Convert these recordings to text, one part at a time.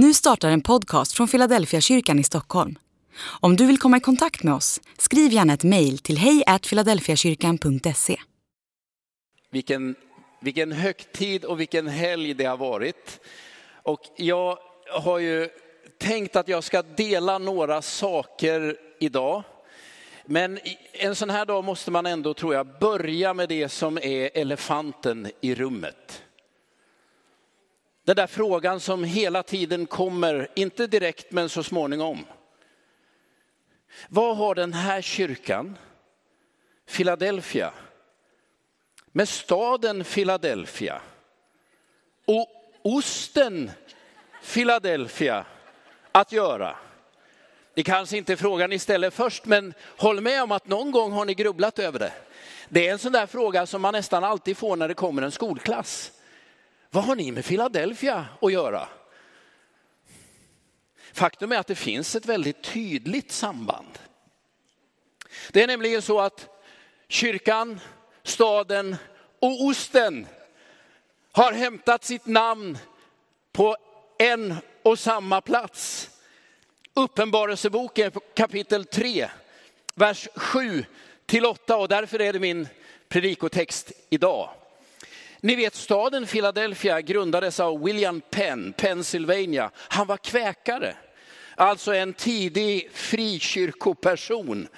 Nu startar en podcast från Philadelphia kyrkan i Stockholm. Om du vill komma i kontakt med oss, skriv gärna ett mejl till hejfiladelfiakyrkan.se. Vilken, vilken högtid och vilken helg det har varit. Och jag har ju tänkt att jag ska dela några saker idag. Men en sån här dag måste man ändå, tror jag, börja med det som är elefanten i rummet. Den där frågan som hela tiden kommer, inte direkt men så småningom. Vad har den här kyrkan, Philadelphia, med staden Philadelphia och osten Philadelphia att göra? Det kanske inte är frågan ni ställer först, men håll med om att någon gång har ni grubblat över det. Det är en sån där fråga som man nästan alltid får när det kommer en skolklass. Vad har ni med Philadelphia att göra? Faktum är att det finns ett väldigt tydligt samband. Det är nämligen så att kyrkan, staden och osten har hämtat sitt namn på en och samma plats. Uppenbarelseboken kapitel 3, vers 7 till 8 och därför är det min predikotext idag. Ni vet staden Philadelphia grundades av William Penn, Pennsylvania. Han var kväkare, alltså en tidig frikyrkoperson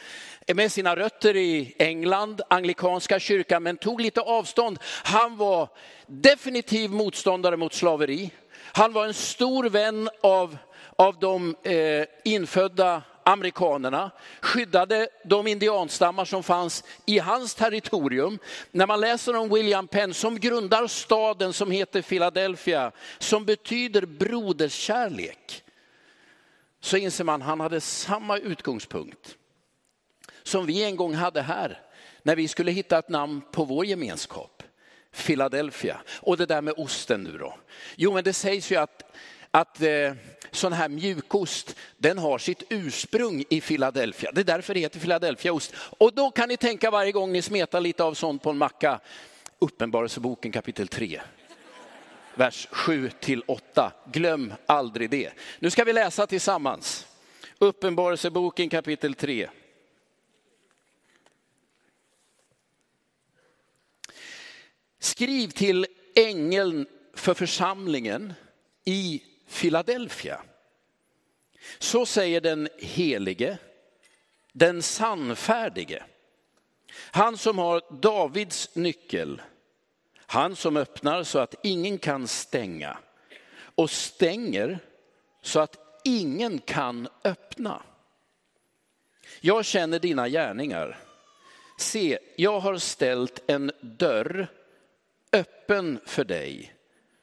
med sina rötter i England, anglikanska kyrkan, men tog lite avstånd. Han var definitiv motståndare mot slaveri. Han var en stor vän av, av de eh, infödda amerikanerna, skyddade de indianstammar som fanns i hans territorium. När man läser om William Penn som grundar staden som heter Philadelphia, som betyder broderskärlek, så inser man att han hade samma utgångspunkt som vi en gång hade här när vi skulle hitta ett namn på vår gemenskap. Philadelphia. Och det där med osten nu då? Jo, men det sägs ju att, att eh, sån här mjukost, den har sitt ursprung i Philadelphia. Det är därför det heter Philadelphiaost. Och då kan ni tänka varje gång ni smetar lite av sånt på en macka, Uppenbarelseboken kapitel 3. Vers 7 till 8. Glöm aldrig det. Nu ska vi läsa tillsammans. Uppenbarelseboken kapitel 3. Skriv till ängeln för församlingen i Philadelphia. Så säger den helige, den sannfärdige. Han som har Davids nyckel, han som öppnar så att ingen kan stänga och stänger så att ingen kan öppna. Jag känner dina gärningar. Se, jag har ställt en dörr öppen för dig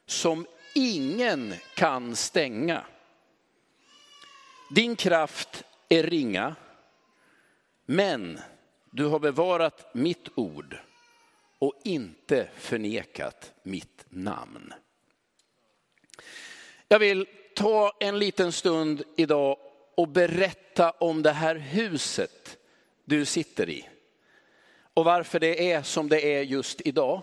som ingen kan stänga. Din kraft är ringa, men du har bevarat mitt ord och inte förnekat mitt namn. Jag vill ta en liten stund idag och berätta om det här huset du sitter i och varför det är som det är just idag.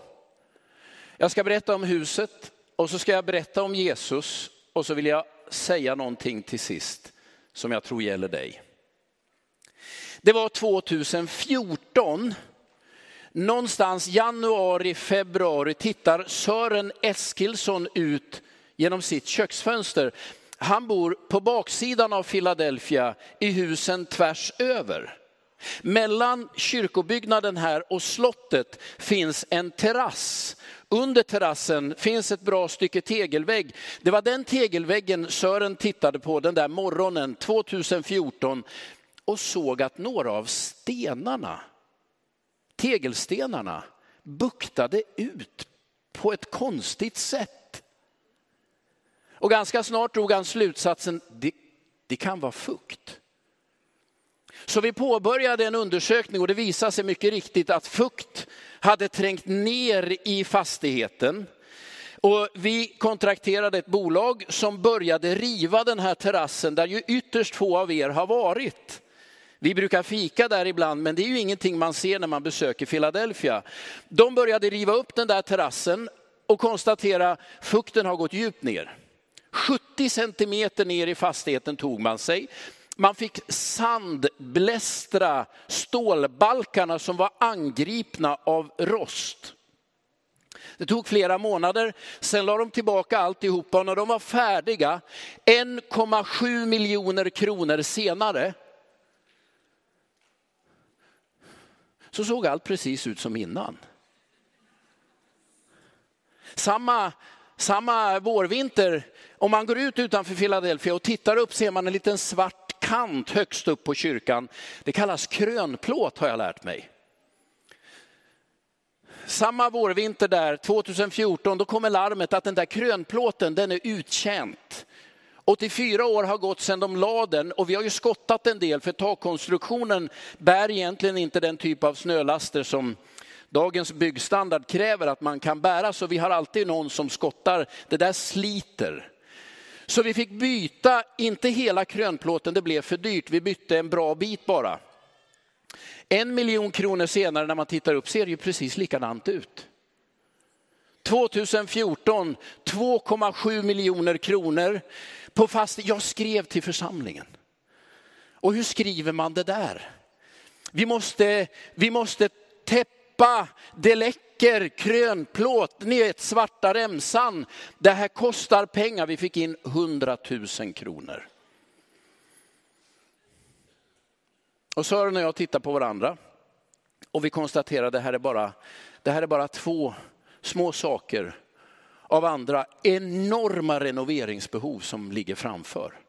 Jag ska berätta om huset och så ska jag berätta om Jesus och så vill jag säga någonting till sist som jag tror gäller dig. Det var 2014, någonstans januari, februari tittar Sören Eskilsson ut genom sitt köksfönster. Han bor på baksidan av Philadelphia i husen tvärs över. Mellan kyrkobyggnaden här och slottet finns en terrass under terrassen finns ett bra stycke tegelvägg. Det var den tegelväggen Sören tittade på den där morgonen 2014 och såg att några av stenarna, tegelstenarna, buktade ut på ett konstigt sätt. Och ganska snart drog han slutsatsen, det, det kan vara fukt. Så vi påbörjade en undersökning och det visade sig mycket riktigt att fukt hade trängt ner i fastigheten. Och vi kontrakterade ett bolag som började riva den här terrassen där ju ytterst få av er har varit. Vi brukar fika där ibland, men det är ju ingenting man ser när man besöker Philadelphia. De började riva upp den där terrassen och konstatera fukten har gått djupt ner. 70 centimeter ner i fastigheten tog man sig. Man fick sandblästra stålbalkarna som var angripna av rost. Det tog flera månader, sen la de tillbaka alltihopa och när de var färdiga, 1,7 miljoner kronor senare, så såg allt precis ut som innan. Samma, samma vårvinter, om man går ut utanför Philadelphia och tittar upp ser man en liten svart kant högst upp på kyrkan. Det kallas krönplåt har jag lärt mig. Samma vårvinter där, 2014, då kommer larmet att den där krönplåten den är uttjänt. 84 år har gått sedan de la den och vi har ju skottat en del för takkonstruktionen bär egentligen inte den typ av snölaster som dagens byggstandard kräver att man kan bära. Så vi har alltid någon som skottar, det där sliter. Så vi fick byta, inte hela krönplåten, det blev för dyrt. Vi bytte en bra bit bara. En miljon kronor senare när man tittar upp ser det ju precis likadant ut. 2014, 2,7 miljoner kronor på fast. Jag skrev till församlingen. Och hur skriver man det där? Vi måste, vi måste täppa, det läcker, krönplåt, ner svarta remsan. Det här kostar pengar. Vi fick in 100 000 kronor. Och Sören och jag tittar på varandra och vi konstaterar att det här är bara, det här är bara två små saker av andra enorma renoveringsbehov som ligger framför.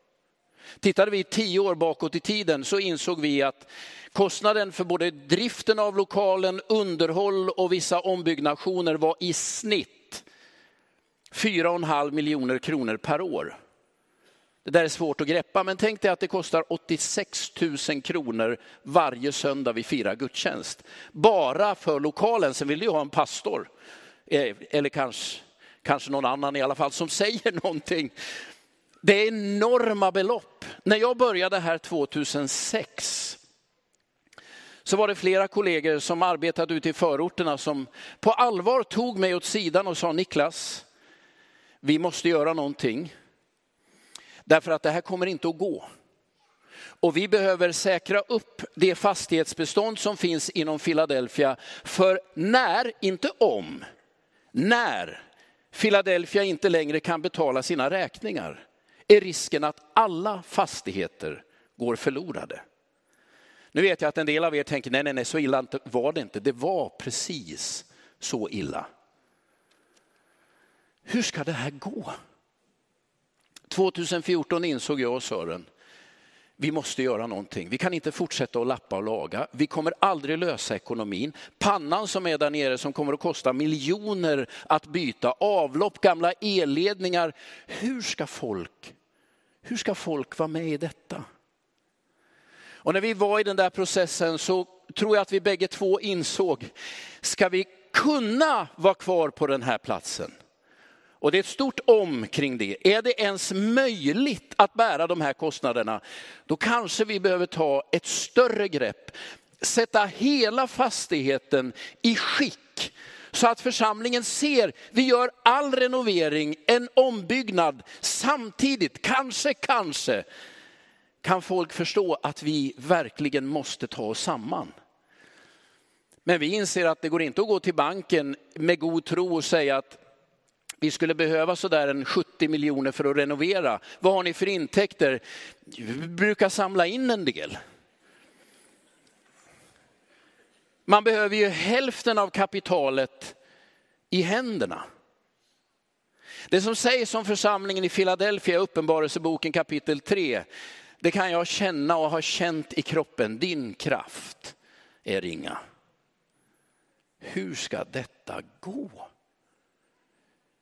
Tittade vi tio år bakåt i tiden så insåg vi att kostnaden för både driften av lokalen, underhåll och vissa ombyggnationer var i snitt 4,5 miljoner kronor per år. Det där är svårt att greppa, men tänk dig att det kostar 86 000 kronor varje söndag vi firar gudstjänst. Bara för lokalen, sen vill du ha en pastor. Eh, eller kanske, kanske någon annan i alla fall som säger någonting. Det är enorma belopp. När jag började här 2006 så var det flera kollegor som arbetade ute i förorterna som på allvar tog mig åt sidan och sa Niklas, vi måste göra någonting. Därför att det här kommer inte att gå. Och vi behöver säkra upp det fastighetsbestånd som finns inom Philadelphia. För när, inte om, när Philadelphia inte längre kan betala sina räkningar är risken att alla fastigheter går förlorade. Nu vet jag att en del av er tänker, nej, nej, nej, så illa var det inte. Det var precis så illa. Hur ska det här gå? 2014 insåg jag och Sören, vi måste göra någonting. Vi kan inte fortsätta att lappa och laga. Vi kommer aldrig lösa ekonomin. Pannan som är där nere som kommer att kosta miljoner att byta, avlopp, gamla elledningar. Hur ska folk, hur ska folk vara med i detta? Och när vi var i den där processen så tror jag att vi bägge två insåg, ska vi kunna vara kvar på den här platsen? Och det är ett stort om kring det. Är det ens möjligt att bära de här kostnaderna, då kanske vi behöver ta ett större grepp. Sätta hela fastigheten i skick så att församlingen ser, vi gör all renovering, en ombyggnad samtidigt, kanske, kanske kan folk förstå att vi verkligen måste ta oss samman. Men vi inser att det går inte att gå till banken med god tro och säga att vi skulle behöva sådär en 70 miljoner för att renovera. Vad har ni för intäkter? Vi brukar samla in en del. Man behöver ju hälften av kapitalet i händerna. Det som sägs om församlingen i Philadelphia, Uppenbarelseboken kapitel 3, det kan jag känna och ha känt i kroppen. Din kraft är ringa. Hur ska detta gå?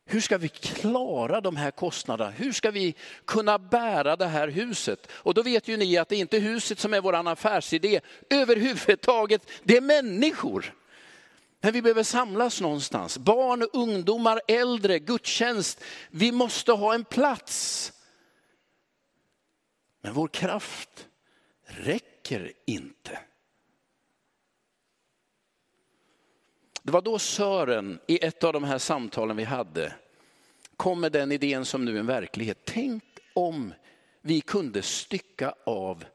Hur ska vi klara de här kostnaderna? Hur ska vi kunna bära det här huset? Och då vet ju ni att det är inte huset som är vår affärsidé överhuvudtaget, det är människor. Men vi behöver samlas någonstans. Barn, ungdomar, äldre, gudstjänst. Vi måste ha en plats. Men vår kraft räcker inte. Det var då Sören i ett av de här samtalen vi hade kom med den idén som nu är en verklighet. Tänk om vi kunde stycka av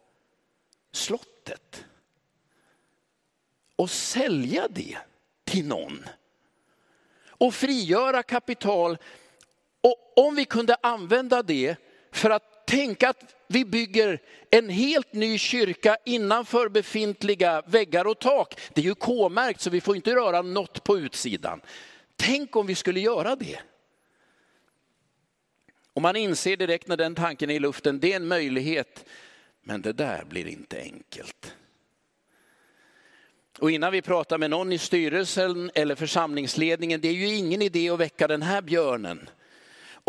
slottet och sälja det till någon. Och frigöra kapital. Och om vi kunde använda det för att tänka att vi bygger en helt ny kyrka innanför befintliga väggar och tak. Det är ju K-märkt så vi får inte röra något på utsidan. Tänk om vi skulle göra det. Och man inser direkt när den tanken är i luften, det är en möjlighet. Men det där blir inte enkelt. Och innan vi pratar med någon i styrelsen eller församlingsledningen, det är ju ingen idé att väcka den här björnen.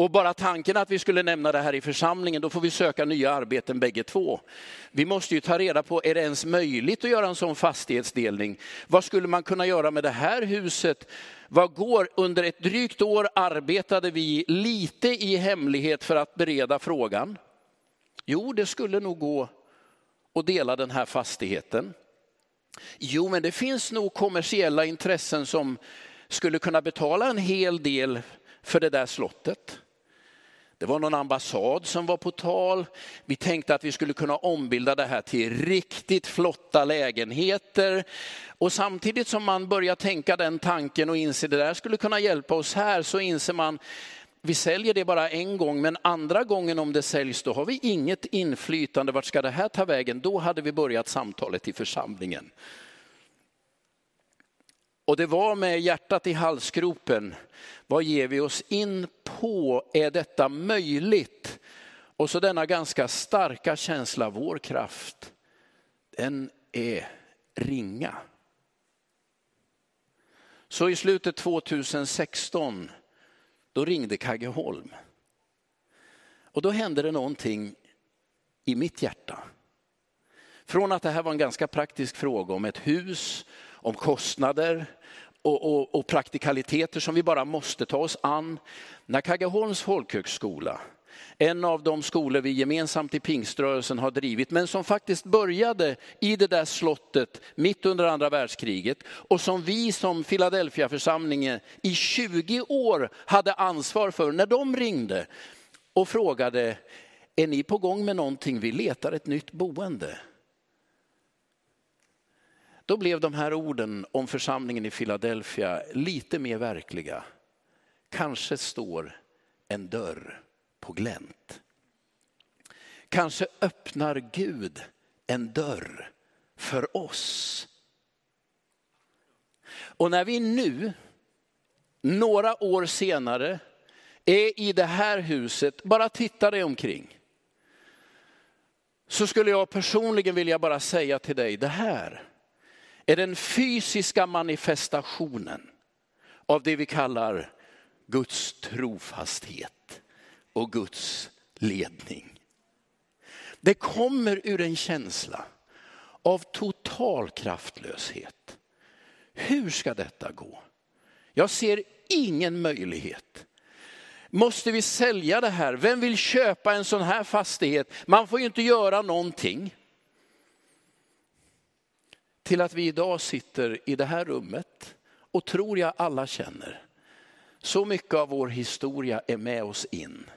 Och bara tanken att vi skulle nämna det här i församlingen, då får vi söka nya arbeten bägge två. Vi måste ju ta reda på, är det ens möjligt att göra en sån fastighetsdelning? Vad skulle man kunna göra med det här huset? Vad går? Under ett drygt år arbetade vi lite i hemlighet för att bereda frågan. Jo, det skulle nog gå att dela den här fastigheten. Jo, men det finns nog kommersiella intressen som skulle kunna betala en hel del för det där slottet. Det var någon ambassad som var på tal. Vi tänkte att vi skulle kunna ombilda det här till riktigt flotta lägenheter. Och samtidigt som man börjar tänka den tanken och inser att det där skulle kunna hjälpa oss här så inser man vi säljer det bara en gång, men andra gången om det säljs, då har vi inget inflytande. Vart ska det här ta vägen? Då hade vi börjat samtalet i församlingen. Och det var med hjärtat i halsgropen. Vad ger vi oss in på? Är detta möjligt? Och så denna ganska starka känsla, vår kraft, den är ringa. Så i slutet 2016, då ringde Kaggeholm. Och då hände det någonting i mitt hjärta. Från att det här var en ganska praktisk fråga om ett hus, om kostnader och, och, och praktikaliteter som vi bara måste ta oss an. När Kaggeholms folkhögskola, en av de skolor vi gemensamt i pingströrelsen har drivit, men som faktiskt började i det där slottet mitt under andra världskriget och som vi som Philadelphia-församlingen i 20 år hade ansvar för när de ringde och frågade, är ni på gång med någonting? Vi letar ett nytt boende. Då blev de här orden om församlingen i Philadelphia lite mer verkliga. Kanske står en dörr på glänt. Kanske öppnar Gud en dörr för oss. Och när vi nu, några år senare, är i det här huset, bara titta dig omkring. Så skulle jag personligen vilja bara säga till dig, det här är den fysiska manifestationen av det vi kallar Guds trofasthet och Guds ledning. Det kommer ur en känsla av total kraftlöshet. Hur ska detta gå? Jag ser ingen möjlighet. Måste vi sälja det här? Vem vill köpa en sån här fastighet? Man får ju inte göra någonting till att vi idag sitter i det här rummet och tror jag alla känner. Så mycket av vår historia är med oss in.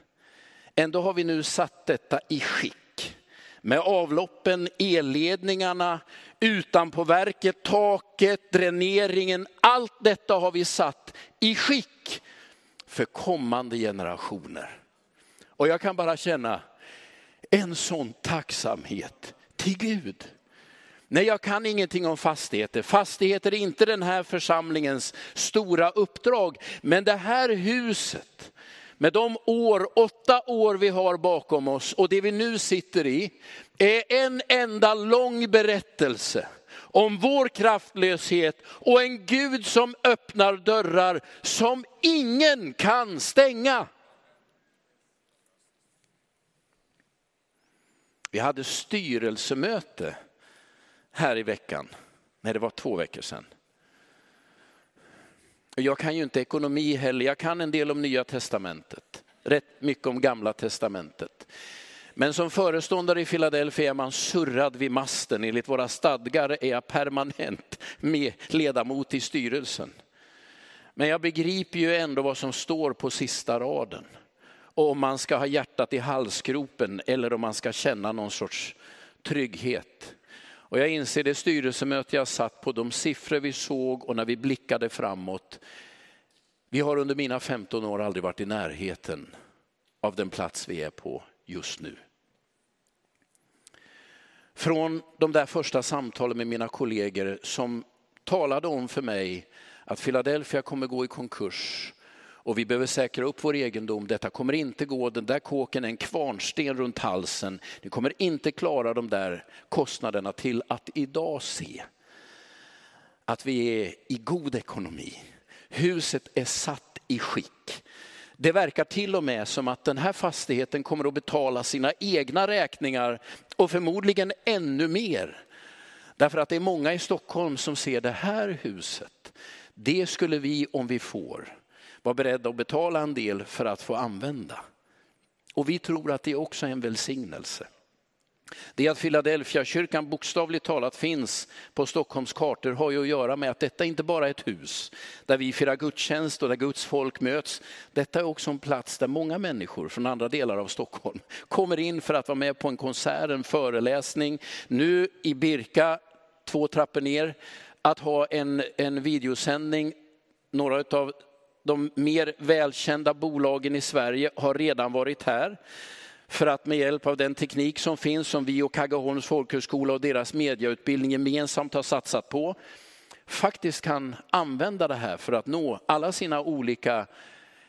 Ändå har vi nu satt detta i skick. Med avloppen, elledningarna, utanpåverket, taket, dräneringen. Allt detta har vi satt i skick för kommande generationer. Och jag kan bara känna en sån tacksamhet till Gud. Nej, jag kan ingenting om fastigheter. Fastigheter är inte den här församlingens stora uppdrag. Men det här huset, med de år, åtta år vi har bakom oss och det vi nu sitter i, är en enda lång berättelse om vår kraftlöshet och en Gud som öppnar dörrar som ingen kan stänga. Vi hade styrelsemöte här i veckan. Nej, det var två veckor sedan. Jag kan ju inte ekonomi heller, jag kan en del om nya testamentet. Rätt mycket om gamla testamentet. Men som föreståndare i Philadelphia är man surrad vid masten. Enligt våra stadgar är jag permanent med ledamot i styrelsen. Men jag begriper ju ändå vad som står på sista raden. Och om man ska ha hjärtat i halsgropen eller om man ska känna någon sorts trygghet. Och jag inser det styrelsemöte jag satt på, de siffror vi såg och när vi blickade framåt. Vi har under mina 15 år aldrig varit i närheten av den plats vi är på just nu. Från de där första samtalen med mina kollegor som talade om för mig att Philadelphia kommer gå i konkurs och vi behöver säkra upp vår egendom. Detta kommer inte gå, den där kåken är en kvarnsten runt halsen. Ni kommer inte klara de där kostnaderna till att idag se att vi är i god ekonomi. Huset är satt i skick. Det verkar till och med som att den här fastigheten kommer att betala sina egna räkningar och förmodligen ännu mer. Därför att det är många i Stockholm som ser det här huset. Det skulle vi, om vi får, var beredda att betala en del för att få använda. Och vi tror att det också är en välsignelse. Det att Philadelphia kyrkan bokstavligt talat finns på Stockholms kartor har ju att göra med att detta inte bara är ett hus där vi firar gudstjänst och där Guds folk möts. Detta är också en plats där många människor från andra delar av Stockholm kommer in för att vara med på en konsert, en föreläsning. Nu i Birka, två trappor ner, att ha en, en videosändning. Några av de mer välkända bolagen i Sverige har redan varit här för att med hjälp av den teknik som finns, som vi och Kaggeholms folkhögskola och deras mediautbildning gemensamt har satsat på, faktiskt kan använda det här för att nå alla sina olika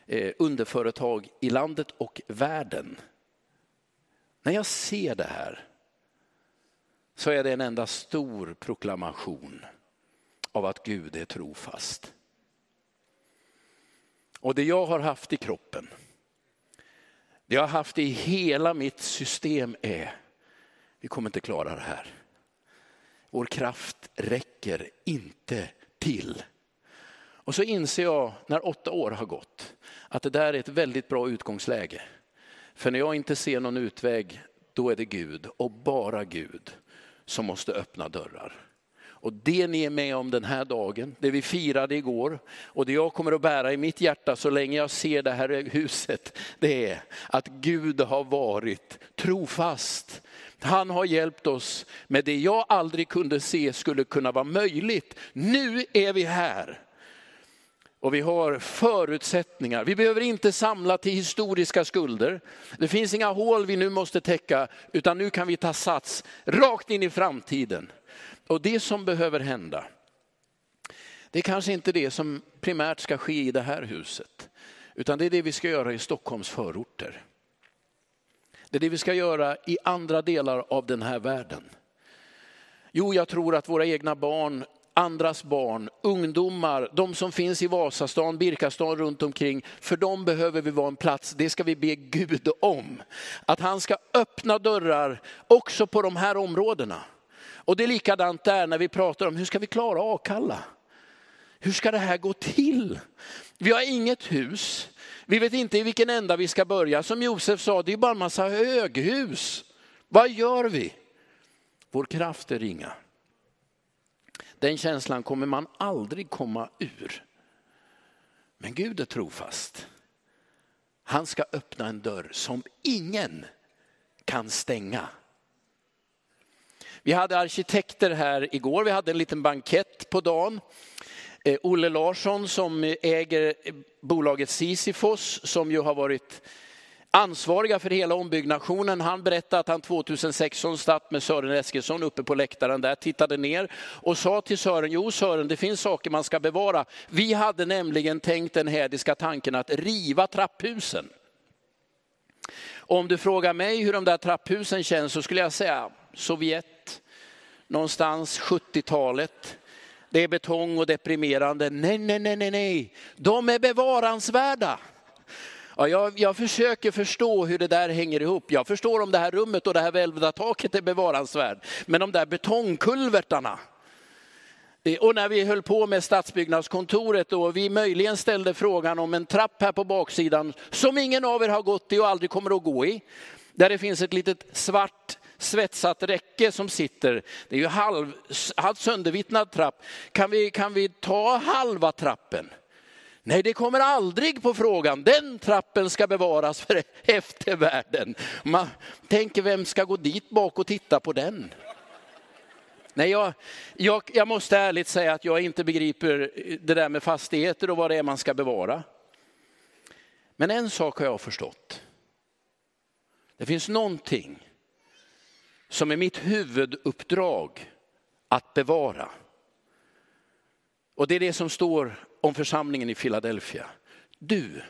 eh, underföretag i landet och världen. När jag ser det här så är det en enda stor proklamation av att Gud är trofast. Och det jag har haft i kroppen, det jag har haft i hela mitt system är, vi kommer inte klara det här. Vår kraft räcker inte till. Och så inser jag när åtta år har gått att det där är ett väldigt bra utgångsläge. För när jag inte ser någon utväg, då är det Gud och bara Gud som måste öppna dörrar. Och det ni är med om den här dagen, det vi firade igår och det jag kommer att bära i mitt hjärta så länge jag ser det här huset, det är att Gud har varit trofast. Han har hjälpt oss med det jag aldrig kunde se skulle kunna vara möjligt. Nu är vi här. Och vi har förutsättningar. Vi behöver inte samla till historiska skulder. Det finns inga hål vi nu måste täcka, utan nu kan vi ta sats rakt in i framtiden. Och det som behöver hända, det är kanske inte det som primärt ska ske i det här huset, utan det är det vi ska göra i Stockholms förorter. Det är det vi ska göra i andra delar av den här världen. Jo, jag tror att våra egna barn, andras barn, ungdomar, de som finns i Vasastan, Birkastan runt omkring, för dem behöver vi vara en plats, det ska vi be Gud om. Att han ska öppna dörrar också på de här områdena. Och det är likadant där när vi pratar om hur ska vi klara Akalla? Hur ska det här gå till? Vi har inget hus. Vi vet inte i vilken ända vi ska börja. Som Josef sa, det är bara en massa höghus. Vad gör vi? Vår kraft är ringa. Den känslan kommer man aldrig komma ur. Men Gud är trofast. Han ska öppna en dörr som ingen kan stänga. Vi hade arkitekter här igår, vi hade en liten bankett på dagen. Eh, Olle Larsson som äger bolaget Sisyfos som ju har varit ansvariga för hela ombyggnationen. Han berättade att han 2016 satt med Sören Eskilsson uppe på läktaren där, tittade ner och sa till Sören, jo Sören det finns saker man ska bevara. Vi hade nämligen tänkt den hädiska tanken att riva trapphusen. Om du frågar mig hur de där trapphusen känns så skulle jag säga Sovjet, någonstans 70-talet. Det är betong och deprimerande. Nej, nej, nej, nej, nej. De är bevaransvärda. Ja, jag, jag, försöker förstå hur det där hänger ihop. Jag förstår om det här rummet och det här välvda taket är bevaransvärt. Men de där betongkulvertarna. Och när vi höll på med stadsbyggnadskontoret och vi möjligen ställde frågan om en trapp här på baksidan som ingen av er har gått i och aldrig kommer att gå i. Där det finns ett litet svart svetsat räcke som sitter. Det är ju halv, halv söndervittnad trapp. Kan vi, kan vi ta halva trappen? Nej, det kommer aldrig på frågan. Den trappen ska bevaras för eftervärlden. Man tänker, vem ska gå dit bak och titta på den? Nej, jag, jag, jag måste ärligt säga att jag inte begriper det där med fastigheter och vad det är man ska bevara. Men en sak har jag förstått. Det finns någonting som är mitt huvuduppdrag att bevara. Och det är det som står om församlingen i Philadelphia. Du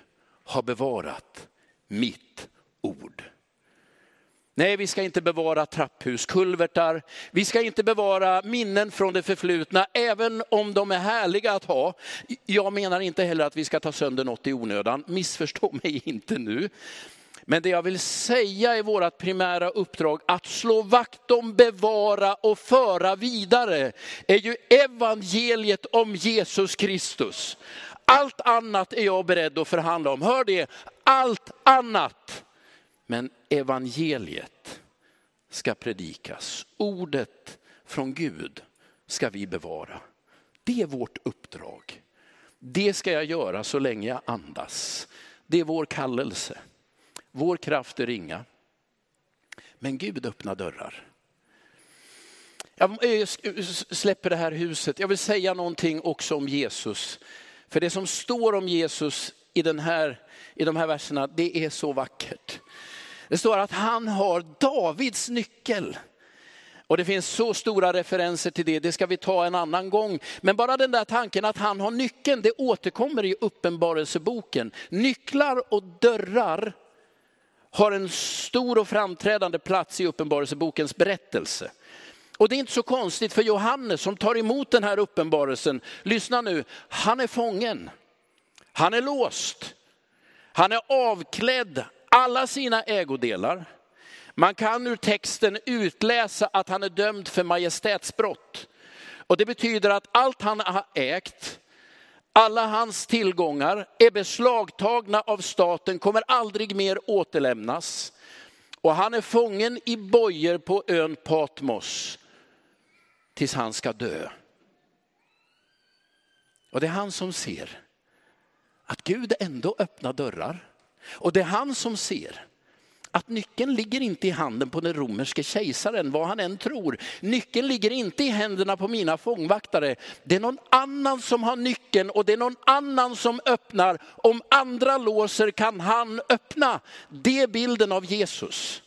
har bevarat mitt ord. Nej, vi ska inte bevara trapphus, kulvertar. Vi ska inte bevara minnen från det förflutna, även om de är härliga att ha. Jag menar inte heller att vi ska ta sönder något i onödan. Missförstå mig inte nu. Men det jag vill säga är vårt primära uppdrag att slå vakt om, bevara och föra vidare är ju evangeliet om Jesus Kristus. Allt annat är jag beredd att förhandla om. Hör det, allt annat. Men evangeliet ska predikas. Ordet från Gud ska vi bevara. Det är vårt uppdrag. Det ska jag göra så länge jag andas. Det är vår kallelse. Vår kraft är ringa. Men Gud öppnar dörrar. Jag eh, eh, släpper det här huset. Jag vill säga någonting också om Jesus. För det som står om Jesus i, den här, i de här verserna, det är så vackert. Det står att han har Davids nyckel. Och det finns så stora referenser till det, det ska vi ta en annan gång. Men bara den där tanken att han har nyckeln, det återkommer i uppenbarelseboken. Nycklar och dörrar har en stor och framträdande plats i Uppenbarelsebokens berättelse. Och det är inte så konstigt för Johannes som tar emot den här uppenbarelsen, lyssna nu, han är fången. Han är låst. Han är avklädd alla sina ägodelar. Man kan ur texten utläsa att han är dömd för majestätsbrott. Och det betyder att allt han har ägt, alla hans tillgångar är beslagtagna av staten, kommer aldrig mer återlämnas. Och han är fången i bojor på ön Patmos tills han ska dö. Och det är han som ser att Gud ändå öppnar dörrar. Och det är han som ser att nyckeln ligger inte i handen på den romerske kejsaren, vad han än tror. Nyckeln ligger inte i händerna på mina fångvaktare. Det är någon annan som har nyckeln och det är någon annan som öppnar. Om andra låser kan han öppna. Det är bilden av Jesus.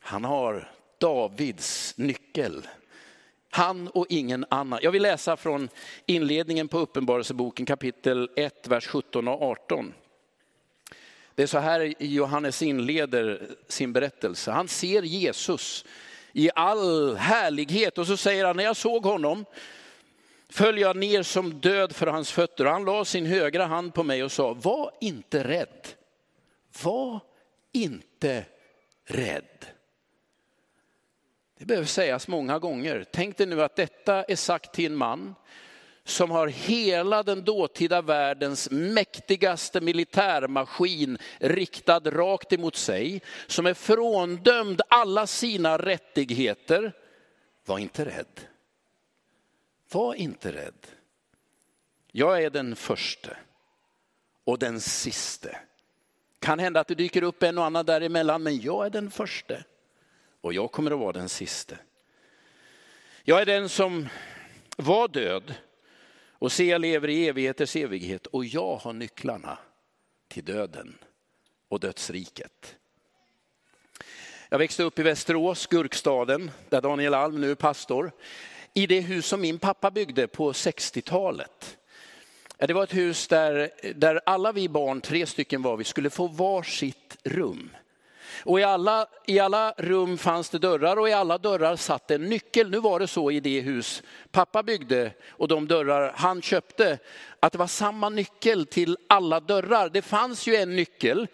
Han har Davids nyckel. Han och ingen annan. Jag vill läsa från inledningen på Uppenbarelseboken kapitel 1, vers 17 och 18. Det är så här Johannes inleder sin berättelse. Han ser Jesus i all härlighet och så säger han, när jag såg honom föll jag ner som död för hans fötter och han la sin högra hand på mig och sa, var inte rädd. Var inte rädd. Det behöver sägas många gånger. Tänk dig nu att detta är sagt till en man som har hela den dåtida världens mäktigaste militärmaskin riktad rakt emot sig, som är fråndömd alla sina rättigheter. Var inte rädd. Var inte rädd. Jag är den förste och den siste. Kan hända att det dyker upp en och annan däremellan, men jag är den förste och jag kommer att vara den siste. Jag är den som var död och se, jag lever i evigheters evighet och jag har nycklarna till döden och dödsriket. Jag växte upp i Västerås, Gurkstaden, där Daniel Alm nu är pastor. I det hus som min pappa byggde på 60-talet. Det var ett hus där, där alla vi barn, tre stycken var vi, skulle få var sitt rum. Och i alla, i alla rum fanns det dörrar och i alla dörrar satt en nyckel. Nu var det så i det hus pappa byggde och de dörrar han köpte, att det var samma nyckel till alla dörrar. Det fanns ju en nyckel,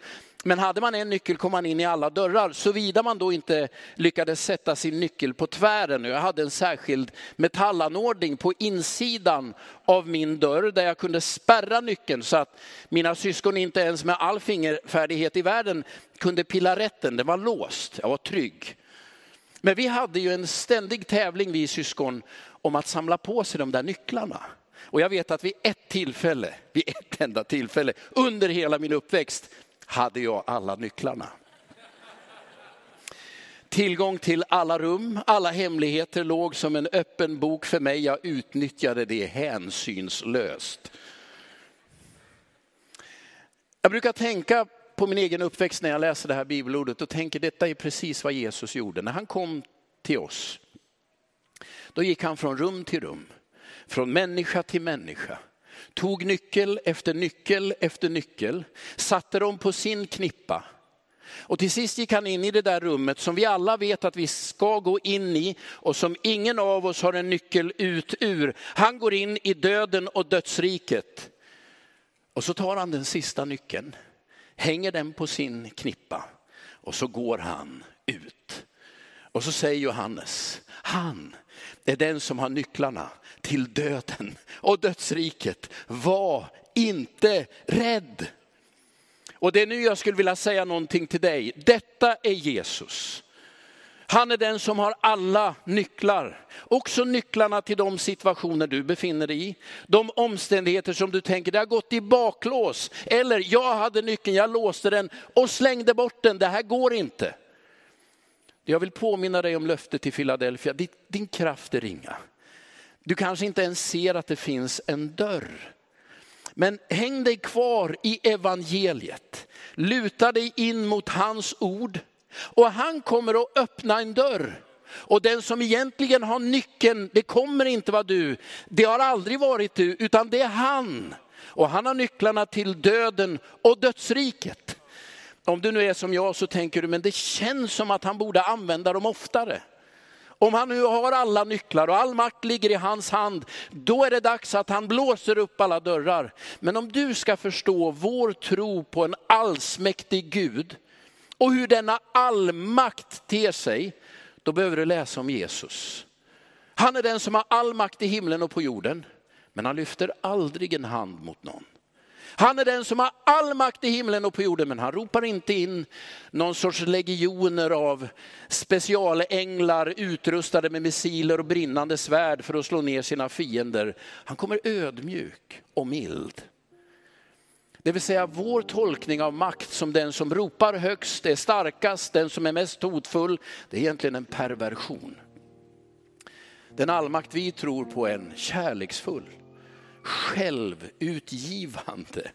men hade man en nyckel kom man in i alla dörrar, såvida man då inte lyckades sätta sin nyckel på tvären. Jag hade en särskild metallanordning på insidan av min dörr där jag kunde spärra nyckeln så att mina syskon inte ens med all fingerfärdighet i världen kunde pilla rätten. Den var låst, jag var trygg. Men vi hade ju en ständig tävling vi syskon om att samla på sig de där nycklarna. Och jag vet att vid ett tillfälle, vid ett enda tillfälle under hela min uppväxt hade jag alla nycklarna. Tillgång till alla rum, alla hemligheter låg som en öppen bok för mig. Jag utnyttjade det hänsynslöst. Jag brukar tänka på min egen uppväxt när jag läser det här bibelordet och tänker detta är precis vad Jesus gjorde. När han kom till oss, då gick han från rum till rum, från människa till människa. Tog nyckel efter nyckel efter nyckel, satte dem på sin knippa. Och till sist gick han in i det där rummet som vi alla vet att vi ska gå in i och som ingen av oss har en nyckel ut ur. Han går in i döden och dödsriket. Och så tar han den sista nyckeln, hänger den på sin knippa och så går han ut. Och så säger Johannes, han är den som har nycklarna till döden och dödsriket. Var inte rädd. Och det är nu jag skulle vilja säga någonting till dig. Detta är Jesus. Han är den som har alla nycklar. Också nycklarna till de situationer du befinner dig i. De omständigheter som du tänker, det har gått i baklås. Eller jag hade nyckeln, jag låste den och slängde bort den, det här går inte. Jag vill påminna dig om löftet till Philadelphia, din kraft är ringa. Du kanske inte ens ser att det finns en dörr. Men häng dig kvar i evangeliet. Luta dig in mot hans ord. Och han kommer att öppna en dörr. Och den som egentligen har nyckeln, det kommer inte vara du. Det har aldrig varit du, utan det är han. Och han har nycklarna till döden och dödsriket. Om du nu är som jag så tänker du, men det känns som att han borde använda dem oftare. Om han nu har alla nycklar och all makt ligger i hans hand, då är det dags att han blåser upp alla dörrar. Men om du ska förstå vår tro på en allsmäktig Gud och hur denna allmakt ter sig, då behöver du läsa om Jesus. Han är den som har all makt i himlen och på jorden, men han lyfter aldrig en hand mot någon. Han är den som har all makt i himlen och på jorden, men han ropar inte in någon sorts legioner av specialänglar utrustade med missiler och brinnande svärd för att slå ner sina fiender. Han kommer ödmjuk och mild. Det vill säga vår tolkning av makt som den som ropar högst, är starkast, den som är mest hotfull, det är egentligen en perversion. Den allmakt vi tror på är en kärleksfull, självutgivande,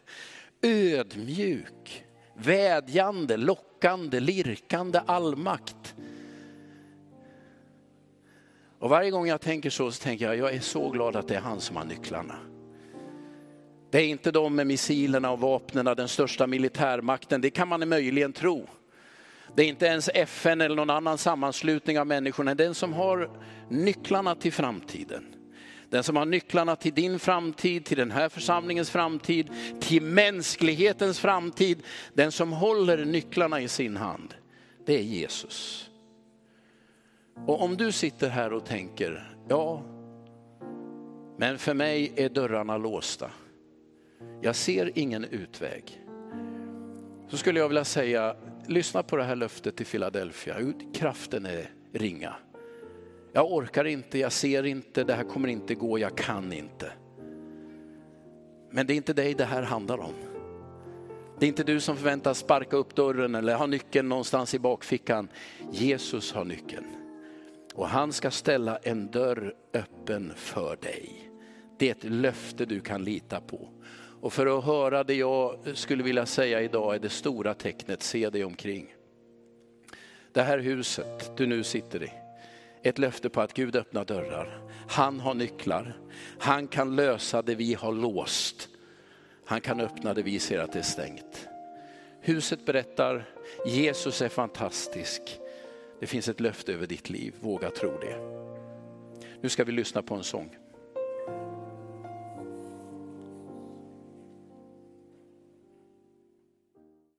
ödmjuk, vädjande, lockande, lirkande allmakt. Och varje gång jag tänker så, så tänker jag, jag är så glad att det är han som har nycklarna. Det är inte de med missilerna och vapnen, den största militärmakten, det kan man möjligen tro. Det är inte ens FN eller någon annan sammanslutning av människorna, den som har nycklarna till framtiden. Den som har nycklarna till din framtid, till den här församlingens framtid, till mänsklighetens framtid. Den som håller nycklarna i sin hand, det är Jesus. Och om du sitter här och tänker, ja, men för mig är dörrarna låsta. Jag ser ingen utväg. Så skulle jag vilja säga, lyssna på det här löftet till Philadelphia. Kraften är ringa. Jag orkar inte, jag ser inte, det här kommer inte gå, jag kan inte. Men det är inte dig det här handlar om. Det är inte du som förväntas sparka upp dörren eller ha nyckeln någonstans i bakfickan. Jesus har nyckeln. Och han ska ställa en dörr öppen för dig. Det är ett löfte du kan lita på. Och för att höra det jag skulle vilja säga idag är det stora tecknet, se dig omkring. Det här huset du nu sitter i, ett löfte på att Gud öppnar dörrar. Han har nycklar. Han kan lösa det vi har låst. Han kan öppna det vi ser att det är stängt. Huset berättar, Jesus är fantastisk. Det finns ett löfte över ditt liv, våga tro det. Nu ska vi lyssna på en sång.